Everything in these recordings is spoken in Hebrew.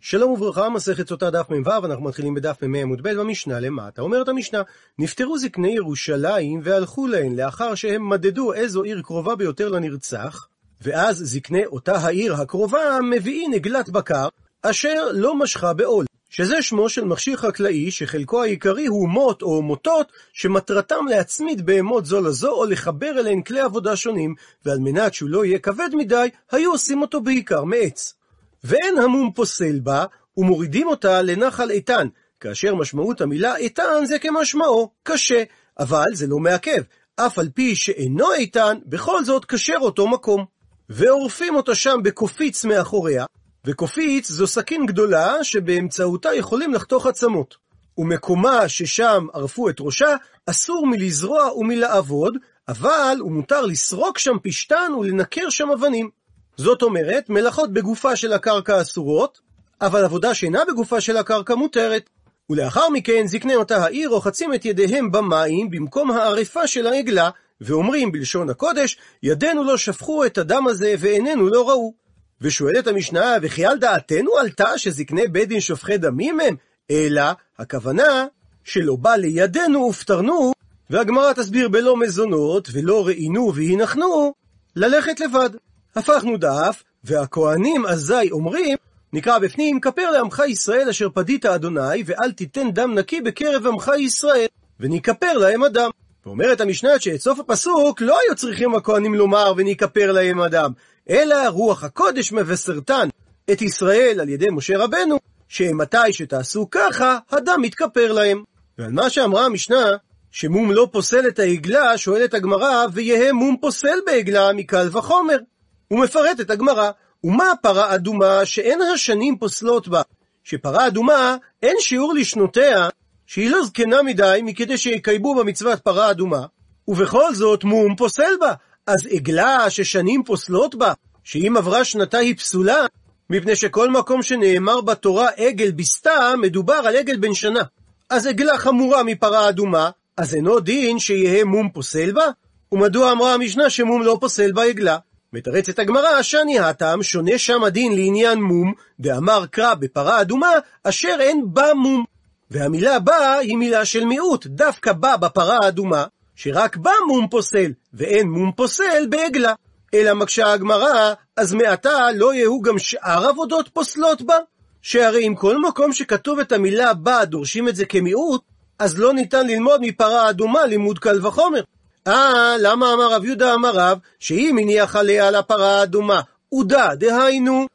שלום וברכה, מסכת סוטה דף מ"ו, אנחנו מתחילים בדף מ"ה עמוד ב' במשנה למטה. אומרת המשנה, נפטרו זקני ירושלים והלכו להן לאחר שהם מדדו איזו עיר קרובה ביותר לנרצח, ואז זקני אותה העיר הקרובה מביאים עגלת בקר, אשר לא משכה בעול. שזה שמו של מכשיר חקלאי שחלקו העיקרי הוא מוט או מוטות שמטרתם להצמיד בהמות זו לזו או לחבר אליהן כלי עבודה שונים, ועל מנת שהוא לא יהיה כבד מדי, היו עושים אותו בעיקר מעץ. ואין המום פוסל בה, ומורידים אותה לנחל איתן, כאשר משמעות המילה איתן זה כמשמעו, קשה, אבל זה לא מעכב, אף על פי שאינו איתן, בכל זאת כשר אותו מקום. ועורפים אותה שם בקופיץ מאחוריה, וקופיץ זו סכין גדולה שבאמצעותה יכולים לחתוך עצמות. ומקומה ששם ערפו את ראשה, אסור מלזרוע ומלעבוד, אבל הוא מותר לסרוק שם פשתן ולנקר שם אבנים. זאת אומרת, מלאכות בגופה של הקרקע אסורות, אבל עבודה שאינה בגופה של הקרקע מותרת. ולאחר מכן זקני אותה העיר רוחצים את ידיהם במים במקום העריפה של העגלה, ואומרים בלשון הקודש, ידינו לא שפכו את הדם הזה ועינינו לא ראו. ושואלת המשנה, וכי על דעתנו עלתה שזקני בית דין שופכי דמים הם? אלא, הכוונה, שלא בא לידינו ופטרנו, והגמרא תסביר בלא מזונות, ולא ראינו והנחנו, ללכת לבד. הפכנו דף, והכהנים אזי אומרים, נקרא בפנים, כפר לעמך ישראל אשר פדית אדוני, ואל תיתן דם נקי בקרב עמך ישראל, וניכפר להם הדם. ואומרת המשנה שאת סוף הפסוק לא היו צריכים הכהנים לומר וניכפר להם הדם, אלא רוח הקודש מבשרתן את ישראל על ידי משה רבנו, שמתי שתעשו ככה, הדם מתכפר להם. ועל מה שאמרה המשנה, שמום לא פוסל את העגלה, שואלת הגמרא, ויהא מום פוסל בעגלה מקל וחומר. הוא מפרט את הגמרא, ומה פרה אדומה שאין השנים פוסלות בה? שפרה אדומה אין שיעור לשנותיה, שהיא לא זקנה מדי מכדי שיקיימו במצוות פרה אדומה, ובכל זאת מום פוסל בה. אז עגלה ששנים פוסלות בה, שאם עברה שנתה היא פסולה, מפני שכל מקום שנאמר בתורה עגל בסתה, מדובר על עגל בן שנה. אז עגלה חמורה מפרה אדומה, אז אינו דין שיהא מום פוסל בה? ומדוע אמרה המשנה שמום לא פוסל בה עגלה? מתרצת הגמרא, שאני הטעם שונה שם הדין לעניין מום, דאמר קרא בפרה אדומה, אשר אין בה מום. והמילה בה היא מילה של מיעוט, דווקא בה בפרה האדומה, שרק בה מום פוסל, ואין מום פוסל בעגלה. אלא מקשה הגמרא, אז מעתה לא יהיו גם שאר עבודות פוסלות בה? שהרי אם כל מקום שכתוב את המילה בה דורשים את זה כמיעוט, אז לא ניתן ללמוד מפרה אדומה לימוד קל וחומר. אה, למה אמר רב יהודה אמר רב, שאם הניח עליה לפרה האדומה, עודה, דהיינו,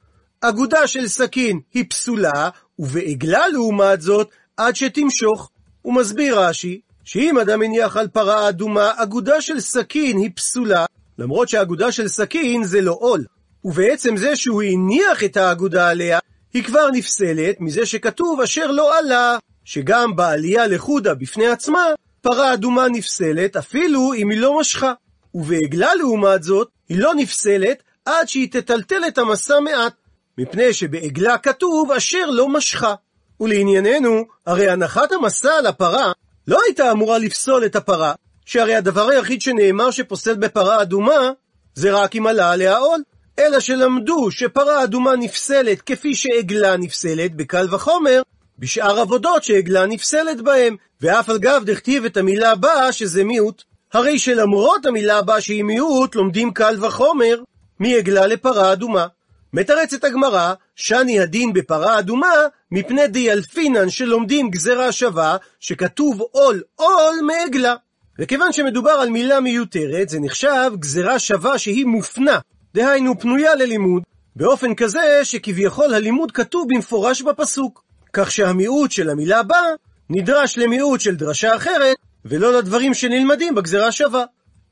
אגודה של סכין היא פסולה, ובעגלה לעומת זאת, עד שתמשוך. הוא מסביר רש"י, שאם אדם הניח על פרה אדומה, אגודה של סכין היא פסולה, למרות שאגודה של סכין זה לא עול. ובעצם זה שהוא הניח את האגודה עליה, היא כבר נפסלת מזה שכתוב אשר לא עלה, שגם בעלייה לחודה בפני עצמה, פרה אדומה נפסלת אפילו אם היא לא משכה. ובעגלה לעומת זאת, היא לא נפסלת עד שהיא תטלטל את המסע מעט, מפני שבעגלה כתוב אשר לא משכה. ולענייננו, הרי הנחת המסע על הפרה לא הייתה אמורה לפסול את הפרה, שהרי הדבר היחיד שנאמר שפוסל בפרה אדומה, זה רק אם עלה עליה עול. אלא שלמדו שפרה אדומה נפסלת כפי שעגלה נפסלת בקל וחומר, בשאר עבודות שעגלה נפסלת בהם, ואף על גב דכתיב את המילה הבאה שזה מיעוט. הרי שלמרות המילה הבאה שהיא מיעוט, לומדים קל וחומר מעגלה לפרה אדומה. מתרצת הגמרא, שאני הדין בפרה אדומה, מפני דיאלפינן שלומדים גזרה שווה, שכתוב עול עול מעגלה. וכיוון שמדובר על מילה מיותרת, זה נחשב גזרה שווה שהיא מופנה, דהיינו פנויה ללימוד, באופן כזה שכביכול הלימוד כתוב במפורש בפסוק. כך שהמיעוט של המילה בא, נדרש למיעוט של דרשה אחרת, ולא לדברים שנלמדים בגזרה שווה.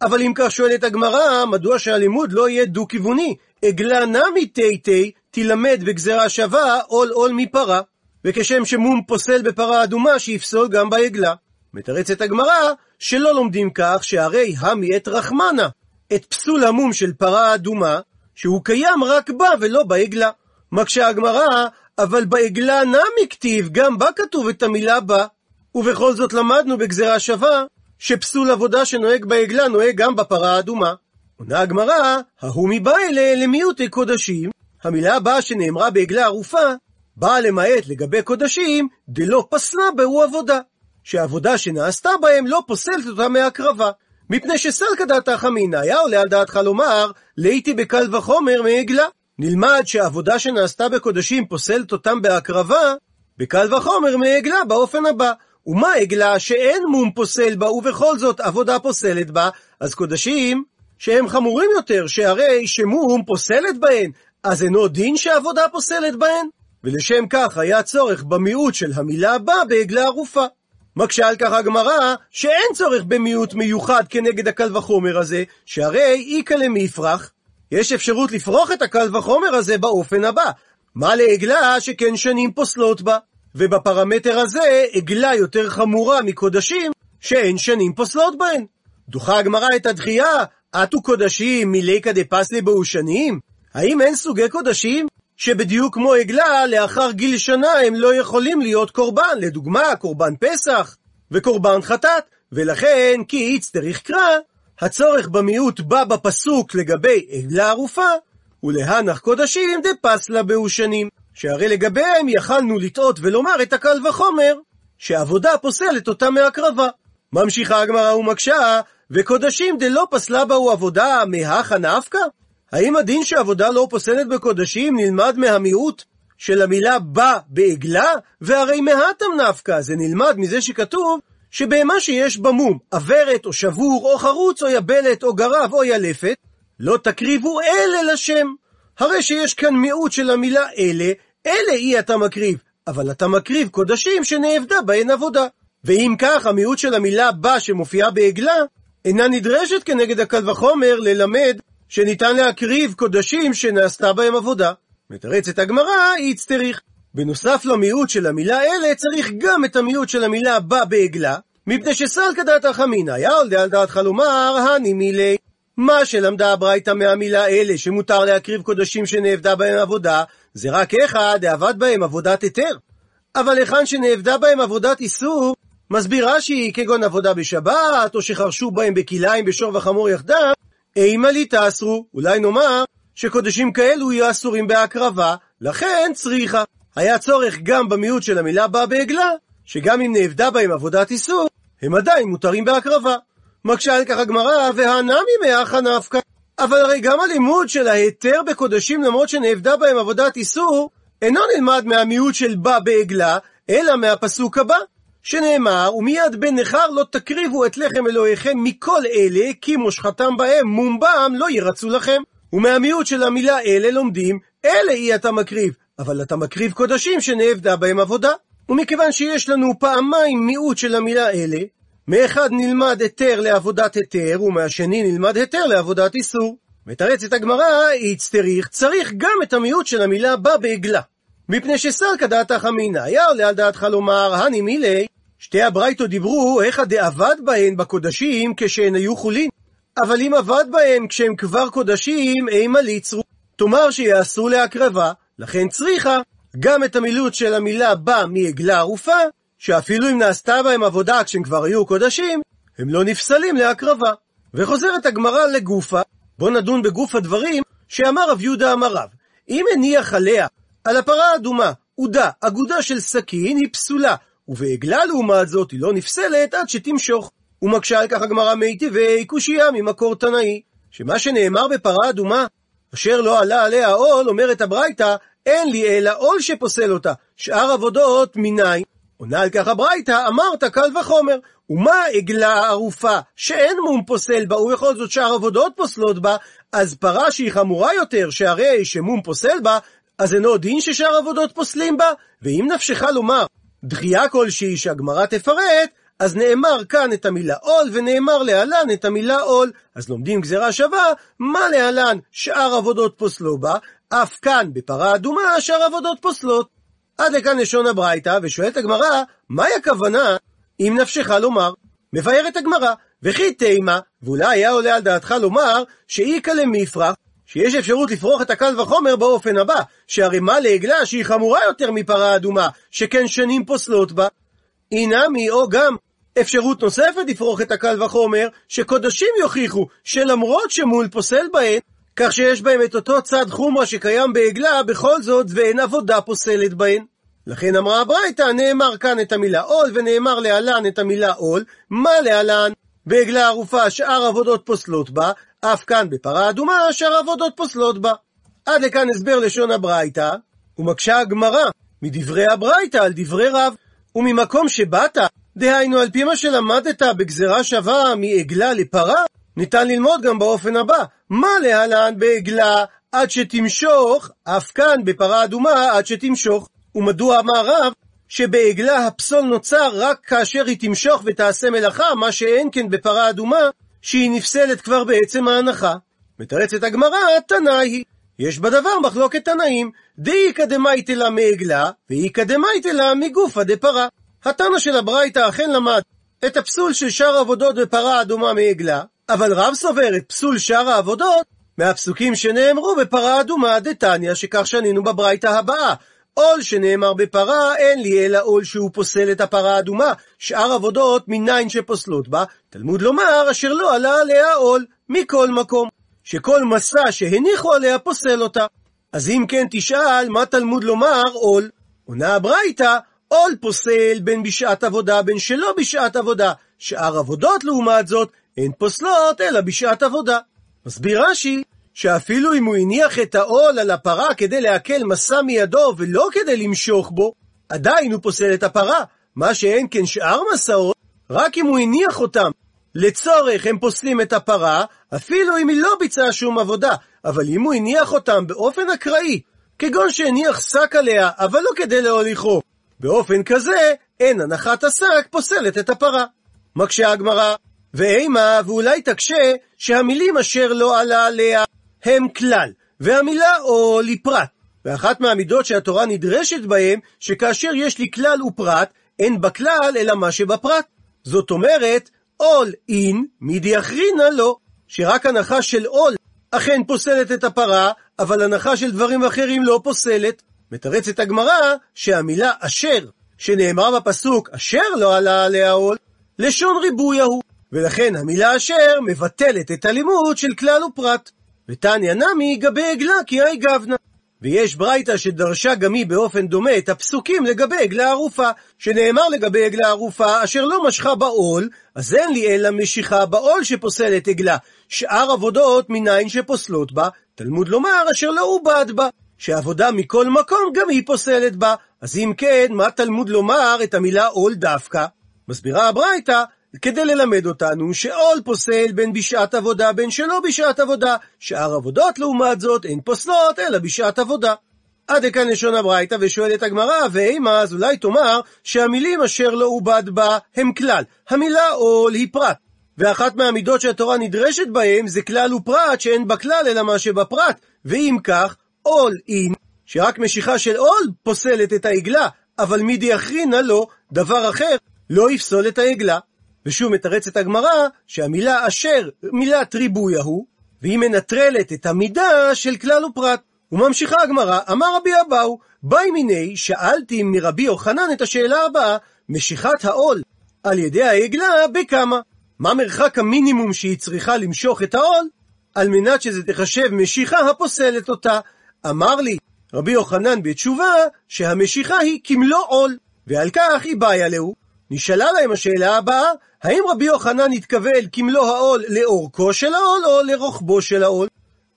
אבל אם כך שואלת הגמרא, מדוע שהלימוד לא יהיה דו-כיווני? עגלה נמי תיתי תילמד בגזרה שווה עול עול מפרה, וכשם שמום פוסל בפרה אדומה שיפסול גם בעגלה. מתרצת הגמרא שלא לומדים כך שהרי המי את רחמנה, את פסול המום של פרה אדומה, שהוא קיים רק בה ולא בעגלה. מקשה הגמרא, אבל בעגלה נמי כתיב, גם בה כתוב את המילה בה. ובכל זאת למדנו בגזרה שווה, שפסול עבודה שנוהג בעגלה נוהג גם בפרה האדומה. עונה הגמרא, ההוא מבא אלה למיעוטי קודשים, המילה הבאה שנאמרה בעגלה ערופה, באה למעט לגבי קודשים, דלא פסלה בהו עבודה. שהעבודה שנעשתה בהם לא פוסלת אותה מהקרבה. מפני שסלקא דעתך חמינא, היה עולה על דעתך לומר, לאיתי בקל וחומר מעגלה. נלמד שהעבודה שנעשתה בקודשים פוסלת אותם בהקרבה, בקל וחומר מעגלה באופן הבא. ומה עגלה שאין מום פוסל בה, ובכל זאת עבודה פוסלת בה, אז קודשים שהם חמורים יותר, שהרי שמום פוסלת בהן, אז אינו דין שעבודה פוסלת בהן? ולשם כך היה צורך במיעוט של המילה הבא בעגלה ערופה. מקשה על כך הגמרא, שאין צורך במיעוט מיוחד כנגד הקל וחומר הזה, שהרי איכא למפרח, יש אפשרות לפרוח את הקל וחומר הזה באופן הבא. מה לעגלה שכן שנים פוסלות בה? ובפרמטר הזה, עגלה יותר חמורה מקודשים, שאין שנים פוסלות בהן. דוחה הגמרא את הדחייה, עטו קודשים מליקא דפסלי בהו שנים? האם אין סוגי קודשים שבדיוק כמו עגלה, לאחר גיל שנה הם לא יכולים להיות קורבן, לדוגמה, קורבן פסח וקורבן חטאת, ולכן כי איצטריך קרא, הצורך במיעוט בא בפסוק לגבי עגלה ערופה, ולהנח קודשים דפסלה בהו שנים. שהרי לגביהם יכלנו לטעות ולומר את הקל וחומר, שעבודה פוסלת אותה מהקרבה. ממשיכה הגמרא ומקשה, וקודשים דלא פסלה בהו עבודה מהכה נפקא? האם הדין שעבודה לא פוסלת בקודשים נלמד מהמיעוט של המילה בא בעגלה? והרי מהתם נפקא, זה נלמד מזה שכתוב שבהמה שיש בה מום, אברת או שבור או חרוץ או יבלת או גרב או ילפת, לא תקריבו אלה לשם. הרי שיש כאן מיעוט של המילה אלה, אלה אי אתה מקריב, אבל אתה מקריב קודשים שנאבדה בהן עבודה. ואם כך, המיעוט של המילה בא שמופיעה בעגלה, אינה נדרשת כנגד הקל וחומר ללמד שניתן להקריב קודשים שנעשתה בהם עבודה. מתרצת הגמרא, איצטריך. בנוסף למיעוט של המילה אלה, צריך גם את המיעוט של המילה בא בעגלה, מפני שסלקא דעתך אמינא, יאול דעל דעתך לומר, הני מילי. מה שלמדה הברייתא מהמילה אלה, שמותר להקריב קודשים שנאבדה בהם עבודה, זה רק אחד, דאבד בהם עבודת היתר. אבל היכן שנאבדה בהם עבודת איסור, מסביר רש"י, כגון עבודה בשבת, או שחרשו בהם בכליים בשור וחמור יחדיו, אימה לי תאסרו, אולי נאמר שקודשים כאלו יהיו אסורים בהקרבה, לכן צריכה. היה צורך גם במיעוט של המילה בא בעגלה, שגם אם נאבדה בהם עבודת איסור, הם עדיין מותרים בהקרבה. מקשה על כך הגמרא, והנמי מאחה נפקא. אבל הרי גם הלימוד של ההיתר בקודשים למרות שנאבדה בהם עבודת איסור, אינו נלמד מהמיעוט של בא בעגלה, אלא מהפסוק הבא, שנאמר, ומיד בן נכר לא תקריבו את לחם אלוהיכם מכל אלה, כי מושכתם בהם מומבם לא ירצו לכם. ומהמיעוט של המילה אלה לומדים, אלה אי אתה מקריב, אבל אתה מקריב קודשים שנאבדה בהם עבודה. ומכיוון שיש לנו פעמיים מיעוט של המילה אלה, מאחד נלמד היתר לעבודת היתר, ומהשני נלמד היתר לעבודת איסור. מתרצת הגמרא, איצטריך, צריך גם את המיעוט של המילה בא בעגלה. מפני שסלקא דעתך אמינא, היה עולה על דעתך לומר, הני מילי, שתי הברייתו דיברו איך דאבד בהן בקודשים כשהן היו חולין. אבל אם אבד בהן כשהם כבר קודשים, אימה ליצרו. תאמר שיעשו להקרבה, לכן צריכה גם את המילוט של המילה בא מעגלה ערופה, שאפילו אם נעשתה בהם עבודה כשהם כבר היו קודשים, הם לא נפסלים להקרבה. וחוזרת הגמרא לגופה, בוא נדון בגוף הדברים שאמר רב יהודה אמר רב. אם הניח עליה, על הפרה האדומה, עודה, אגודה של סכין, היא פסולה, ובעגלה לעומת זאת היא לא נפסלת עד שתמשוך. ומקשה על כך הגמרא מיטיבי קושייה ממקור תנאי, שמה שנאמר בפרה אדומה, אשר לא עלה עליה עול, אומרת הברייתא, אין לי אלא עול שפוסל אותה, שאר עבודות מניין. עונה על כך הברייתא, אמרת קל וחומר. ומה עגלה ערופה שאין מום פוסל בה, ובכל זאת שאר עבודות פוסלות בה, אז פרה שהיא חמורה יותר, שהרי שמום פוסל בה, אז אינו דין ששאר עבודות פוסלים בה? ואם נפשך לומר דחייה כלשהי שהגמרא תפרט, אז נאמר כאן את המילה עול, ונאמר להלן את המילה עול. אז לומדים גזירה שווה, מה להלן שאר עבודות פוסלו בה, אף כאן בפרה אדומה שאר עבודות פוסלות. עד לכאן לשון הברייתא, ושואלת הגמרא, מהי הכוונה אם נפשך לומר? מבארת הגמרא, וכי תימה, ואולי היה עולה על דעתך לומר, שאיכא למפרח, שיש אפשרות לפרוח את הקל וחומר באופן הבא, שהרי מה לעגלה שהיא חמורה יותר מפרה אדומה, שכן שנים פוסלות בה. אינמי, או גם אפשרות נוספת לפרוח את הקל וחומר, שקודשים יוכיחו שלמרות שמול פוסל בהן, כך שיש בהם את אותו צד חומרה שקיים בעגלה, בכל זאת ואין עבודה פוסלת בהן. לכן אמרה הברייתא, נאמר כאן את המילה עול, ונאמר להלן את המילה עול, מה להלן? בעגלה ערופה שאר עבודות פוסלות בה, אף כאן בפרה אדומה שאר עבודות פוסלות בה. עד לכאן הסבר לשון הברייתא, ומקשה הגמרא מדברי הברייתא על דברי רב. וממקום שבאת, דהיינו על פי מה שלמדת בגזרה שווה מעגלה לפרה, ניתן ללמוד גם באופן הבא, מה להלן בעגלה עד שתמשוך, אף כאן בפרה אדומה עד שתמשוך. ומדוע אמר רב שבעגלה הפסול נוצר רק כאשר היא תמשוך ותעשה מלאכה, מה שאין כן בפרה אדומה, שהיא נפסלת כבר בעצם ההנחה. מתרצת הגמרא, תנאי היא. יש בדבר מחלוקת תנאים, דאיכא דמייטא לה מעגלה, ואיכא דמייטא לה מגופא דפרה. התנא של הברייתא אכן למד את הפסול של שאר עבודות בפרה אדומה מעגלה, אבל רב סובר את פסול שאר העבודות מהפסוקים שנאמרו בפרה אדומה דתניא, שכך שנינו בברייתא הבאה. עול שנאמר בפרה, אין לי אלא עול שהוא פוסל את הפרה האדומה. שאר עבודות מניין שפוסלות בה, תלמוד לומר אשר לא עלה עליה עול, מכל מקום. שכל מסע שהניחו עליה פוסל אותה. אז אם כן תשאל, מה תלמוד לומר עול? עונה הברייתא, עול פוסל בין בשעת עבודה בין שלא בשעת עבודה. שאר עבודות לעומת זאת, הן פוסלות אלא בשעת עבודה. מסביר רש"י, שאפילו אם הוא הניח את העול על הפרה כדי להקל מסע מידו ולא כדי למשוך בו, עדיין הוא פוסל את הפרה. מה שאין כן שאר מסעות, רק אם הוא הניח אותם לצורך הם פוסלים את הפרה, אפילו אם היא לא ביצעה שום עבודה. אבל אם הוא הניח אותם באופן אקראי, כגון שהניח שק עליה, אבל לא כדי להוליכו, באופן כזה, אין הנחת השק פוסלת את הפרה. מקשה הגמרא, ואימה, ואולי תקשה, שהמילים אשר לא עלה עליה הם כלל, והמילה עול היא פרט. ואחת מהמידות שהתורה נדרשת בהם, שכאשר יש לי כלל ופרט, אין בכלל אלא מה שבפרט. זאת אומרת, עול אין, מידי אחרינה לא, שרק הנחה של עול אכן פוסלת את הפרה, אבל הנחה של דברים אחרים לא פוסלת. מתרצת הגמרא שהמילה אשר, שנאמר בפסוק אשר לא עלה עליה עול, לשון ריבוי ההוא, ולכן המילה אשר מבטלת את הלימוד של כלל ופרט. ותניא נמי גבי עגלה כי היי גבנה. ויש ברייתא שדרשה גם היא באופן דומה את הפסוקים לגבי עגלה ערופה, שנאמר לגבי עגלה ערופה, אשר לא משכה בעול, אז אין לי אלא משיכה בעול שפוסלת עגלה. שאר עבודות מניין שפוסלות בה, תלמוד לומר אשר לא עובד בה. שעבודה מכל מקום גם היא פוסלת בה. אז אם כן, מה תלמוד לומר את המילה עול דווקא? מסבירה הברייתא, כדי ללמד אותנו שעול פוסל בין בשעת עבודה בין שלא בשעת עבודה, שאר עבודות לעומת זאת הן פוסלות אלא בשעת עבודה. עד לכאן לשון הברייתא ושואלת הגמרא, ואימה אז אולי תאמר שהמילים אשר לא עובד בה הם כלל. המילה עול היא פרט. ואחת מהמידות שהתורה נדרשת בהם זה כלל ופרט שאין בה כלל אלא מה שבפרט. ואם כך, עול אין, שרק משיכה של עול פוסלת את העגלה, אבל מידי אחרינה לא, דבר אחר, לא יפסול את העגלה. ושוב מתרצת הגמרא שהמילה אשר מילת ריבוי ההוא, והיא מנטרלת את המידה של כלל ופרט. וממשיכה הגמרא, אמר רבי אבאו, ביי מיני, שאלתי מרבי יוחנן את השאלה הבאה, משיכת העול על ידי העגלה בכמה? מה מרחק המינימום שהיא צריכה למשוך את העול, על מנת שזה תחשב משיכה הפוסלת אותה? אמר לי רבי יוחנן בתשובה, שהמשיכה היא כמלוא עול, ועל כך היא בעיה להו. נשאלה להם השאלה הבאה, האם רבי יוחנן התכוון כמלוא העול לאורכו של העול או לרוחבו של העול?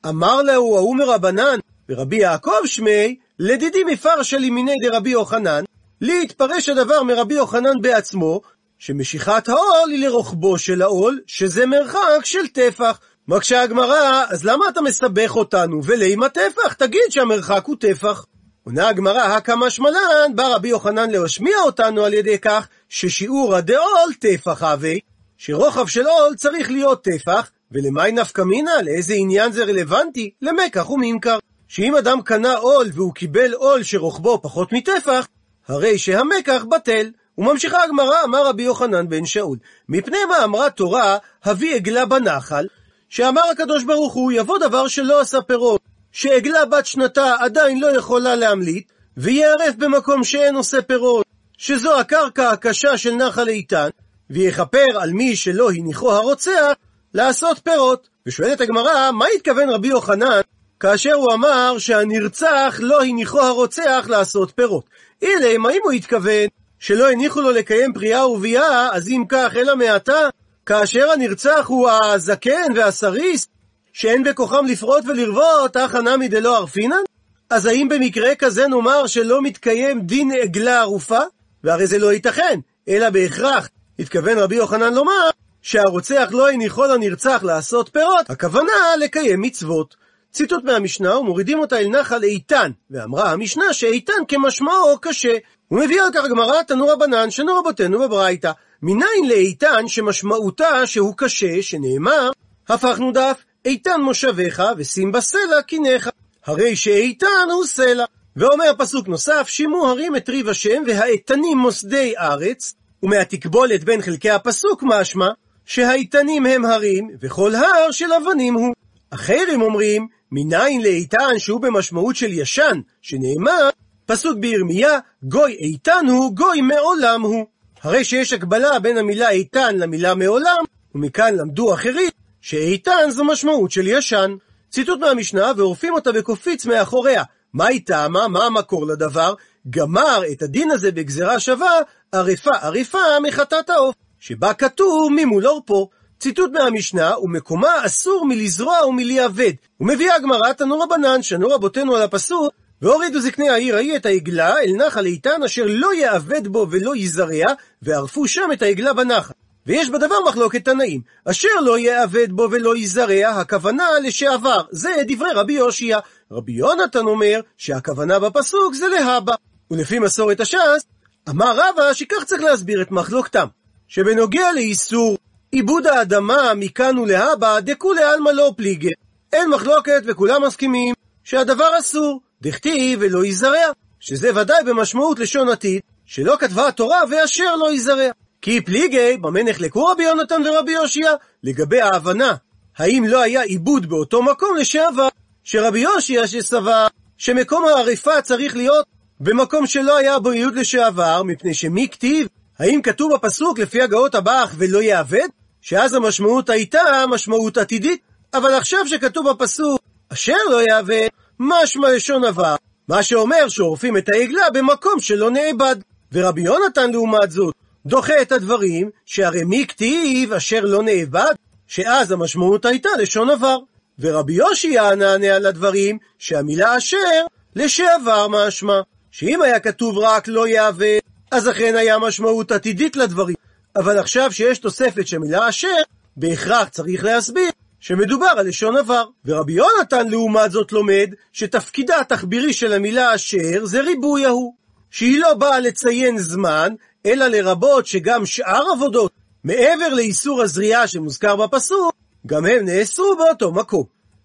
אמר להו ההוא מרבנן, ורבי יעקב שמי, לדידי מפרשה לימיני דרבי יוחנן, לי התפרש הדבר מרבי יוחנן בעצמו, שמשיכת העול היא לרוחבו של העול, שזה מרחק של טפח. מקשה הגמרא, אז למה אתה מסבך אותנו? ולימה טפח? תגיד שהמרחק הוא טפח. עונה הגמרא, הקא שמלן, בא רבי יוחנן להשמיע אותנו על ידי כך ששיעור הדעול טפח הווה, שרוחב של עול צריך להיות טפח, ולמי נפקא מינה? לאיזה עניין זה רלוונטי? למקח וממכר. שאם אדם קנה עול והוא קיבל עול שרוחבו פחות מטפח, הרי שהמקח בטל. וממשיכה הגמרא, אמר רבי יוחנן בן שאול, מפני מה אמרה תורה, הביא עגלה בנחל, שאמר הקדוש ברוך הוא, יבוא דבר שלא עשה פירות, שעגלה בת שנתה עדיין לא יכולה להמליט, וייערף במקום שאין עושה פירות, שזו הקרקע הקשה של נחל איתן, ויכפר על מי שלא הניחו הרוצח לעשות פירות. ושואלת הגמרא, מה התכוון רבי יוחנן כאשר הוא אמר שהנרצח לא הניחו הרוצח לעשות פירות? אילם, האם הוא התכוון שלא הניחו לו לקיים פריאה ורבייה, אז אם כך, אלא מעתה, כאשר הנרצח הוא הזקן והסריס, שאין בכוחם לפרוט ולרבות, אך הנמי דלא ערפינן? אז האם במקרה כזה נאמר שלא מתקיים דין עגלה ערופה? והרי זה לא ייתכן, אלא בהכרח, התכוון רבי יוחנן לומר, שהרוצח לא הניחו לנרצח לעשות פירות, הכוונה לקיים מצוות. ציטוט מהמשנה, ומורידים אותה אל נחל איתן, ואמרה המשנה שאיתן כמשמעו קשה. הוא מביא על כך גמרא תנו רבנן, שנו רבותינו בברייתא. מניין לאיתן שמשמעותה שהוא קשה, שנאמר, הפכנו דף, איתן מושביך ושים בסלע קיניך. הרי שאיתן הוא סלע. ואומר פסוק נוסף, שימו הרים את ריב השם והאיתנים מוסדי ארץ, ומהתקבולת בין חלקי הפסוק משמע, שהאיתנים הם הרים, וכל הר של אבנים הוא. אחרים אומרים, מניין לאיתן שהוא במשמעות של ישן, שנאמר, פסוק בירמיה, גוי איתן הוא, גוי מעולם הוא. הרי שיש הקבלה בין המילה איתן למילה מעולם, ומכאן למדו אחרים, שאיתן זו משמעות של ישן. ציטוט מהמשנה, ועורפים אותה בקופיץ מאחוריה. מה היא טעמה? מה המקור לדבר? גמר את הדין הזה בגזרה שווה, עריפה עריפה מחטאת העוף, שבה כתוב ממול עורפו. ציטוט מהמשנה, ומקומה אסור מלזרוע ומלייבד. ומביאה הגמרא תנו רבנן, שנו רבותינו על הפסוק, והורידו זקני העיר ההיא את העגלה אל נחל איתן אשר לא יאבד בו ולא יזרע, וערפו שם את העגלה בנחל. ויש בדבר מחלוקת תנאים. אשר לא יאבד בו ולא יזרע, הכוונה לשעבר. זה דברי רבי יושיע. רבי יונתן אומר שהכוונה בפסוק זה להבא. ולפי מסורת הש"ס, אמר רבא שכך צריך להסביר את מחלוקתם. שבנוגע לאיסור עיבוד האדמה מכאן ולהבא, דכולי עלמא לא פליגה. אין מחלוקת וכולם מסכימים שהדבר אסור, דכתיב ולא יזרע, שזה ודאי במשמעות לשון עתיד, שלא כתבה התורה ואשר לא יזרע. כי פליגי, במה נחלקו רבי יונתן ורבי יושיע? לגבי ההבנה, האם לא היה עיבוד באותו מקום לשעבר, שרבי יושיע שסבר שמקום העריפה צריך להיות במקום שלא היה בו ייעוד לשעבר, מפני שמי כתיב? האם כתוב בפסוק לפי הגאות הבח ולא יאבד? שאז המשמעות הייתה משמעות עתידית, אבל עכשיו שכתוב בפסוק אשר לא יאבד, משמע לשון עבר, מה שאומר שעורפים את העגלה במקום שלא נאבד. ורבי יונתן לעומת זאת, דוחה את הדברים, שהרי מי כתיב אשר לא נאבד, שאז המשמעות הייתה לשון עבר. ורבי יושיע נענה על הדברים, שהמילה אשר לשעבר משמע, שאם היה כתוב רק לא יאבד, אז אכן היה משמעות עתידית לדברים. אבל עכשיו שיש תוספת של מילה אשר, בהכרח צריך להסביר שמדובר על לשון עבר. ורבי יונתן לעומת זאת לומד שתפקידה התחבירי של המילה אשר זה ריבוי ההוא. שהיא לא באה לציין זמן, אלא לרבות שגם שאר עבודות, מעבר לאיסור הזריעה שמוזכר בפסוק, גם הם נאסרו באותו מקום.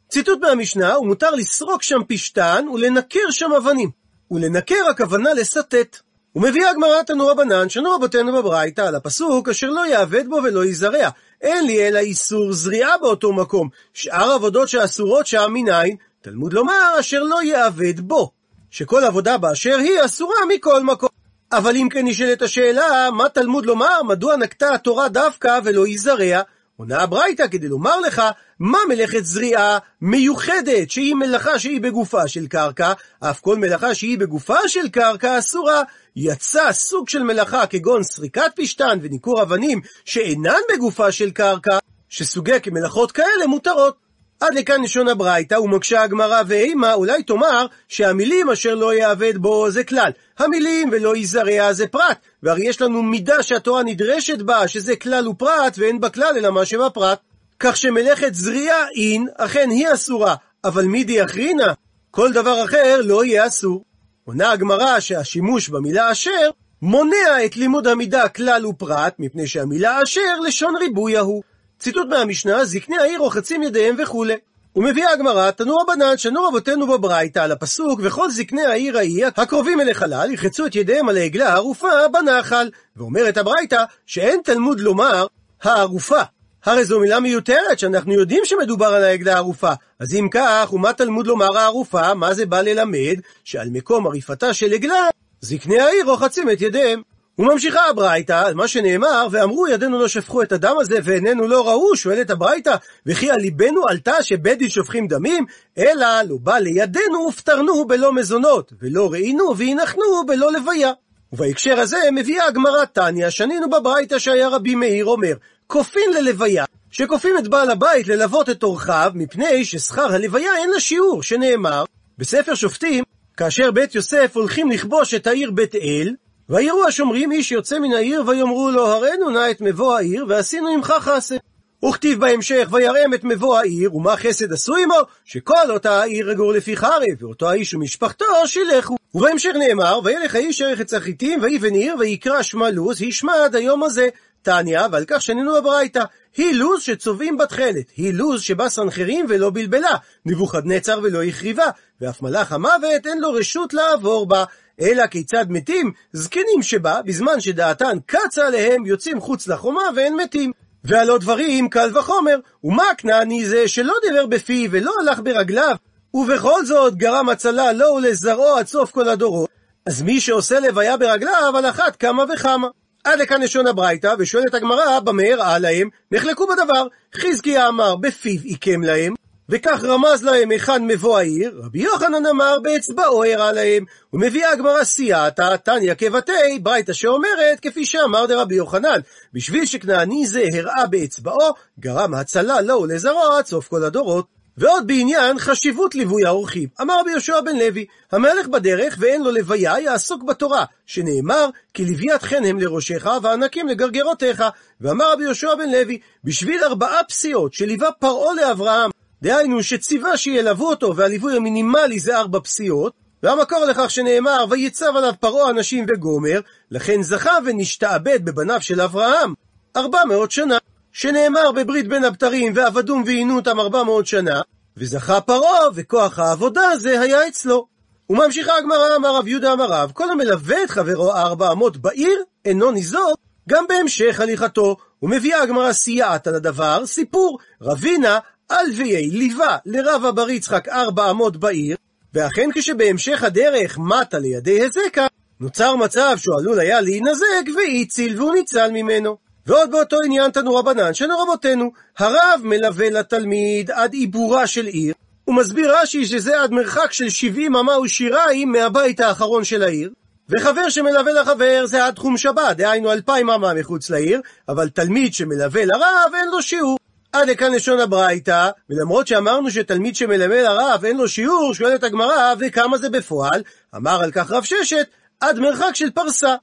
ציטוט מהמשנה, ומותר לסרוק שם פשתן ולנקר שם אבנים. ולנקר הכוונה לסטט. ומביאה הגמרא תנו רבנן, שנו רבותינו בברייתא, על הפסוק אשר לא יאבד בו ולא יזרע. אין לי אלא איסור זריעה באותו מקום. שאר עבודות שאסורות שם מניין, תלמוד לומר אשר לא יאבד בו. שכל עבודה באשר היא אסורה מכל מקום. אבל אם כן נשאלת השאלה, מה תלמוד לומר, מדוע נקטה התורה דווקא ולא יזרע? עונה הברייתא כדי לומר לך, מה מלאכת זריעה מיוחדת, שהיא מלאכה שהיא בגופה של קרקע, אף כל מלאכה שהיא בגופה של קרקע אסורה. יצא סוג של מלאכה כגון סריקת פשתן וניכור אבנים שאינן בגופה של קרקע, שסוגי כמלאכות כאלה מותרות. עד לכאן לשון הברייתא, ומקשה הגמרא ואימה, אולי תאמר שהמילים אשר לא יאבד בו זה כלל. המילים ולא יזרע זה פרט, והרי יש לנו מידה שהתורה נדרשת בה, שזה כלל ופרט, ואין בה כלל אלא מה שבפרט. כך שמלאכת זריעה אין, אכן היא אסורה, אבל מידי אחרינה, כל דבר אחר לא יהיה אסור. עונה הגמרא שהשימוש במילה אשר מונע את לימוד המידה כלל ופרט, מפני שהמילה אשר לשון ריבוי ההוא. ציטוט מהמשנה, זקני העיר רוחצים ידיהם וכולי. ומביאה הגמרא, תנו רבנן, שנו רבותינו בברייתא על הפסוק, וכל זקני העיר ההיא הקרובים אל החלל, יחצו את ידיהם על העגלה הערופה בנחל. ואומרת הברייתא, שאין תלמוד לומר הערופה. הרי זו מילה מיותרת, שאנחנו יודעים שמדובר על העגלה הערופה. אז אם כך, ומה תלמוד לומר הערופה? מה זה בא ללמד? שעל מקום עריפתה של עגלה, זקני העיר רוחצים את ידיהם. וממשיכה הברייתא, מה שנאמר, ואמרו ידינו לא שפכו את הדם הזה ועינינו לא ראו, שואלת הברייתא, וכי על ליבנו עלתה שבית דין שופכים דמים? אלא לא בא לידינו ופטרנו בלא מזונות, ולא ראינו והנחנו בלא לוויה. ובהקשר הזה מביאה הגמרא תניא, שנינו בברייתא שהיה רבי מאיר אומר, כופין ללוויה, שכופים את בעל הבית ללוות את אורחיו, מפני ששכר הלוויה אין לה שיעור, שנאמר, בספר שופטים, כאשר בית יוסף הולכים לכבוש את העיר בית אל, ויראו השומרים איש יוצא מן העיר, ויאמרו לו, הראינו נא את מבוא העיר, ועשינו עמך חסד. וכתיב בהמשך, ויראם את מבוא העיר, ומה חסד עשו עמו? שכל אותה העיר יגור לפי חרב, ואותו האיש ומשפחתו שילכו. ובהמשך נאמר, וילך האיש ערך את החיטים, ויבן עיר, ויקרא שמה לוז, השמד היום הזה. תניא, ועל כך שנינו הברייתא. היא לוז שצובעים בתכלת, היא לוז שבא סנחרים ולא בלבלה, נבוכדנצר ולא החריבה, ואף מלאך המוות אין לו רשות לעבור בה. אלא כיצד מתים? זקנים שבה, בזמן שדעתן קצה עליהם, יוצאים חוץ לחומה ואין מתים. והלא דברים קל וחומר, ומה הכנעני זה שלא דיבר בפיו ולא הלך ברגליו, ובכל זאת גרם הצלה לו ולזרעו עד סוף כל הדורות, אז מי שעושה לוויה ברגליו, על אחת כמה וכמה. עד לכאן לשון הברייתא, ושואלת הגמרא, במה הראה להם? נחלקו בדבר. חזקיה אמר, בפיו עיקם להם, וכך רמז להם היכן מבוא העיר, רבי יוחנן אמר באצבעו הראה להם, ומביאה הגמרא סייעתא, תניא כבתי, ברייתא שאומרת, כפי שאמר דרבי יוחנן, בשביל שכנעני זה הראה באצבעו, גרם הצלה לו ולזרוע עד סוף כל הדורות. ועוד בעניין חשיבות ליווי האורחים. אמר רבי יהושע בן לוי, המהלך בדרך ואין לו לוויה יעסוק בתורה, שנאמר, כי לוויית חן הם לראשיך וענקים לגרגרותיך. ואמר רבי יהושע בן לוי, בשביל ארבעה פסיעות שליווה פרעה לאברהם, דהיינו שציווה שילוו אותו והליווי המינימלי זה ארבע פסיעות, והמקור לכך שנאמר, ויצב עליו פרעה אנשים וגומר, לכן זכה ונשתעבד בבניו של אברהם ארבע מאות שנה. שנאמר בברית בין הבתרים, ועבדום ועינו אותם ארבע מאות שנה, וזכה פרעה, וכוח העבודה הזה היה אצלו. וממשיכה הגמרא, אמר רב יהודה אמר רב, כל המלווה את חברו ארבע אמות בעיר, אינו ניזוק, גם בהמשך הליכתו. ומביאה הגמרא סייעת על הדבר, סיפור, רבינה, אלוויי ליווה לרב אבר יצחק ארבע אמות בעיר, ואכן כשבהמשך הדרך מטה לידי הזקה, נוצר מצב שהוא עלול היה להינזק, והציל והוא ניצל ממנו. ועוד באותו עניין תנו רבנן, שנו רבותינו, הרב מלווה לתלמיד עד עיבורה של עיר, ומסביר רש"י שזה עד מרחק של 70 אמה ושיריים מהבית האחרון של העיר, וחבר שמלווה לחבר זה עד תחום שבת, דהיינו אלפיים אמה מחוץ לעיר, אבל תלמיד שמלווה לרב אין לו שיעור. עד לכאן לשון הברייתא, ולמרות שאמרנו שתלמיד שמלווה לרב אין לו שיעור, שואלת הגמרא, וכמה זה בפועל? אמר על כך רב ששת, עד מרחק של פרסה.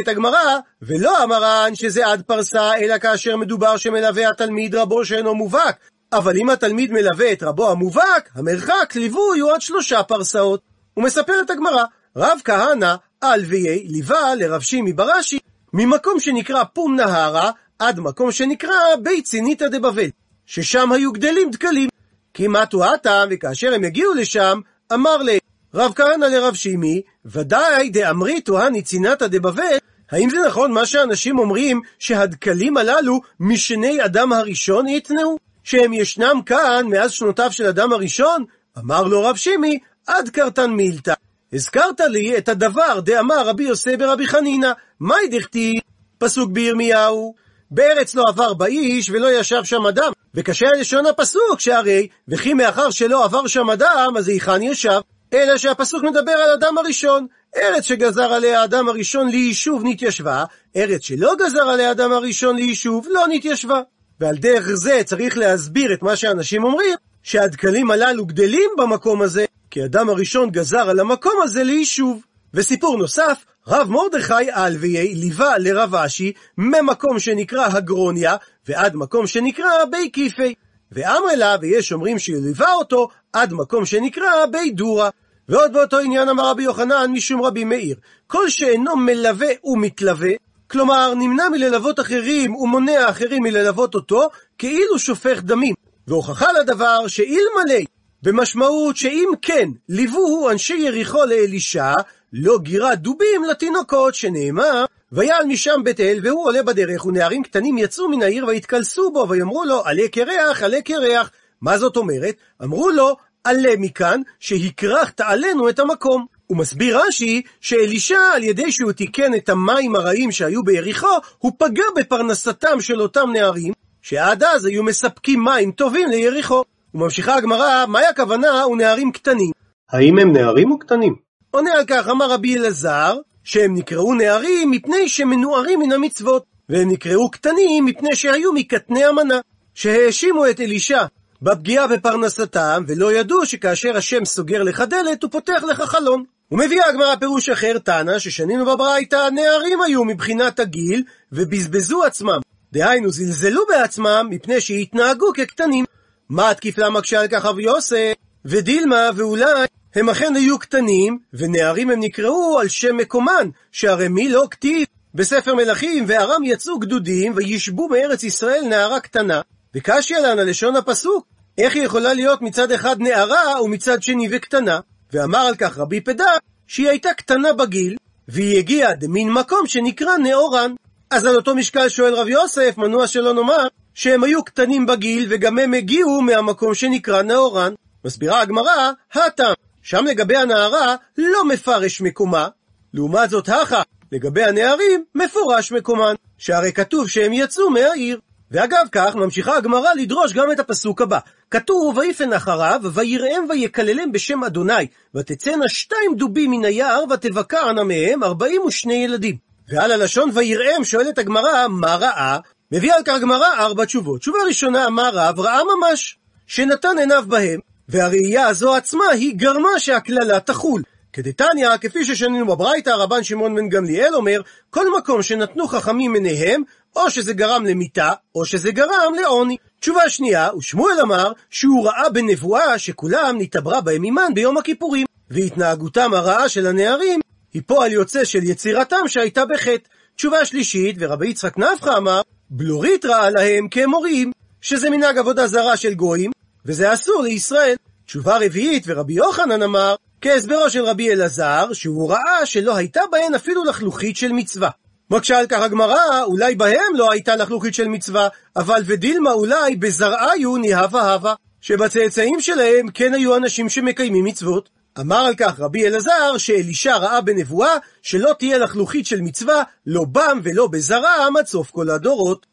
את הגמרא, ולא אמרן שזה עד פרסה, אלא כאשר מדובר שמלווה התלמיד רבו שאינו מובהק. אבל אם התלמיד מלווה את רבו המובהק, המרחק ליווי הוא עד שלושה פרסאות. ומספרת הגמרא, רב כהנא, אלוויי, ליווה לרב שימי בראשי, ממקום שנקרא פום נהרה, עד מקום שנקרא בית ציניתא דבבל, ששם היו גדלים דקלים. כי מתו הטעם, וכאשר הם הגיעו לשם, אמר להם, רב כהנא לרב שימי, ודאי דאמריתו הניצינתא דבבל, האם זה נכון מה שאנשים אומרים שהדקלים הללו משני אדם הראשון יתנאו? שהם ישנם כאן מאז שנותיו של אדם הראשון? אמר לו רב שימי, עד קרתן מילתא. הזכרת לי את הדבר דאמר רבי יוסי ברבי חנינא, מהי דכתיב? פסוק בירמיהו, בארץ לא עבר באיש ולא ישב שם אדם. וקשה לשון הפסוק שהרי, וכי מאחר שלא עבר שם אדם, אז היכן ישב? אלא שהפסוק מדבר על אדם הראשון. ארץ שגזר עליה האדם הראשון ליישוב נתיישבה, ארץ שלא גזר עליה האדם הראשון ליישוב לא נתיישבה. ועל דרך זה צריך להסביר את מה שאנשים אומרים, שהדקלים הללו גדלים במקום הזה, כי אדם הראשון גזר על המקום הזה ליישוב. וסיפור נוסף, רב מרדכי אלוויי ליווה לרב אשי ממקום שנקרא הגרוניה ועד מקום שנקרא בי כיפי. ואמר לה, ויש אומרים שליווה אותו עד מקום שנקרא בי דורה. ועוד באותו עניין אמר רבי יוחנן משום רבי מאיר, כל שאינו מלווה ומתלווה, כלומר נמנע מללוות אחרים ומונע אחרים מללוות אותו, כאילו שופך דמים. והוכחה לדבר שאילמלא, במשמעות שאם כן, ליווהו אנשי יריחו לאלישע, לא גירה דובים לתינוקות, שנאמר, ויעל משם בית אל, והוא עולה בדרך, ונערים קטנים יצאו מן העיר והתקלסו בו, ויאמרו לו, עלה קרח, עלה קרח. מה זאת אומרת? אמרו לו, עלה מכאן, שהכרחת עלינו את המקום. הוא מסביר רש"י שאלישע, על ידי שהוא תיקן את המים הרעים שהיו ביריחו, הוא פגע בפרנסתם של אותם נערים, שעד אז היו מספקים מים טובים ליריחו. וממשיכה הגמרא, מהי הכוונה ונערים קטנים? האם הם נערים או קטנים? עונה על כך, אמר רבי אלעזר, שהם נקראו נערים מפני שמנוערים מן המצוות, והם נקראו קטנים מפני שהיו מקטני המנה, שהאשימו את אלישע בפגיעה בפרנסתם, ולא ידעו שכאשר השם סוגר לך דלת, הוא פותח לך חלון. ומביאה הגמרא פירוש אחר, תנא, ששנינו בברייתא, נערים היו מבחינת הגיל, ובזבזו עצמם. דהיינו, זלזלו בעצמם, מפני שהתנהגו כקטנים. מה התקיף לה מקשה על כך אבי יוסף? ודילמה, ואולי הם אכן היו קטנים, ונערים הם נקראו על שם מקומן, שהרי מי לא כתיב בספר מלכים, וארם יצאו גדודים, וישבו מארץ ישראל נערה קטנה, וקשיא לנה לשון הפסוק, איך היא יכולה להיות מצד אחד נערה, ומצד שני וקטנה? ואמר על כך רבי פדה, שהיא הייתה קטנה בגיל, והיא הגיעה דמין מקום שנקרא נאורן. אז על אותו משקל שואל רב יוסף, מנוע שלא נאמר, שהם היו קטנים בגיל, וגם הם הגיעו מהמקום שנקרא נאורן. מסבירה הגמרא, הטעם, שם לגבי הנערה לא מפרש מקומה, לעומת זאת הכה, לגבי הנערים מפורש מקומן, שהרי כתוב שהם יצאו מהעיר. ואגב כך, ממשיכה הגמרא לדרוש גם את הפסוק הבא. כתוב, ויפן אחריו, ויראם ויקללם בשם אדוני, ותצאנה שתיים דובים מן היער, ותבקענה מהם ארבעים ושני ילדים. ועל הלשון ויראם שואלת הגמרא, מה ראה? מביאה על כך הגמרא ארבע תשובות. תשובה ראשונה, מה רב? ראה ממש, שנתן עיניו בהם, והראייה הזו עצמה היא גרמה שהקללה תחול. כדתניא, כפי ששנינו בברייתא, רבן שמעון בן גמליאל אומר, כל מקום שנתנו חכמים עיניהם, או שזה גרם למיתה, או שזה גרם לעוני. תשובה שנייה, ושמואל אמר שהוא ראה בנבואה שכולם נתעברה בהם עימן ביום הכיפורים, והתנהגותם הרעה של הנערים היא פועל יוצא של יצירתם שהייתה בחטא. תשובה שלישית, ורבי יצחק נפחא אמר, בלורית ראה להם כמורים, שזה מנהג עבודה זרה של גויים, וזה אסור לישראל. תשובה רביעית, ורבי יוחנן אמר, כהסברו של רבי אלעזר, שהוא ראה שלא הייתה בהן אפילו לחלוכית של מצווה. מקשה על כך הגמרא, אולי בהם לא הייתה לחלוכית של מצווה, אבל ודילמה אולי בזרעיו ניהבה הווה, שבצאצאים שלהם כן היו אנשים שמקיימים מצוות. אמר על כך רבי אלעזר, שאלישע ראה בנבואה שלא תהיה לחלוכית של מצווה, לא בם ולא בזרעם עד סוף כל הדורות.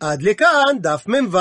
עד לכאן דף מ"ו.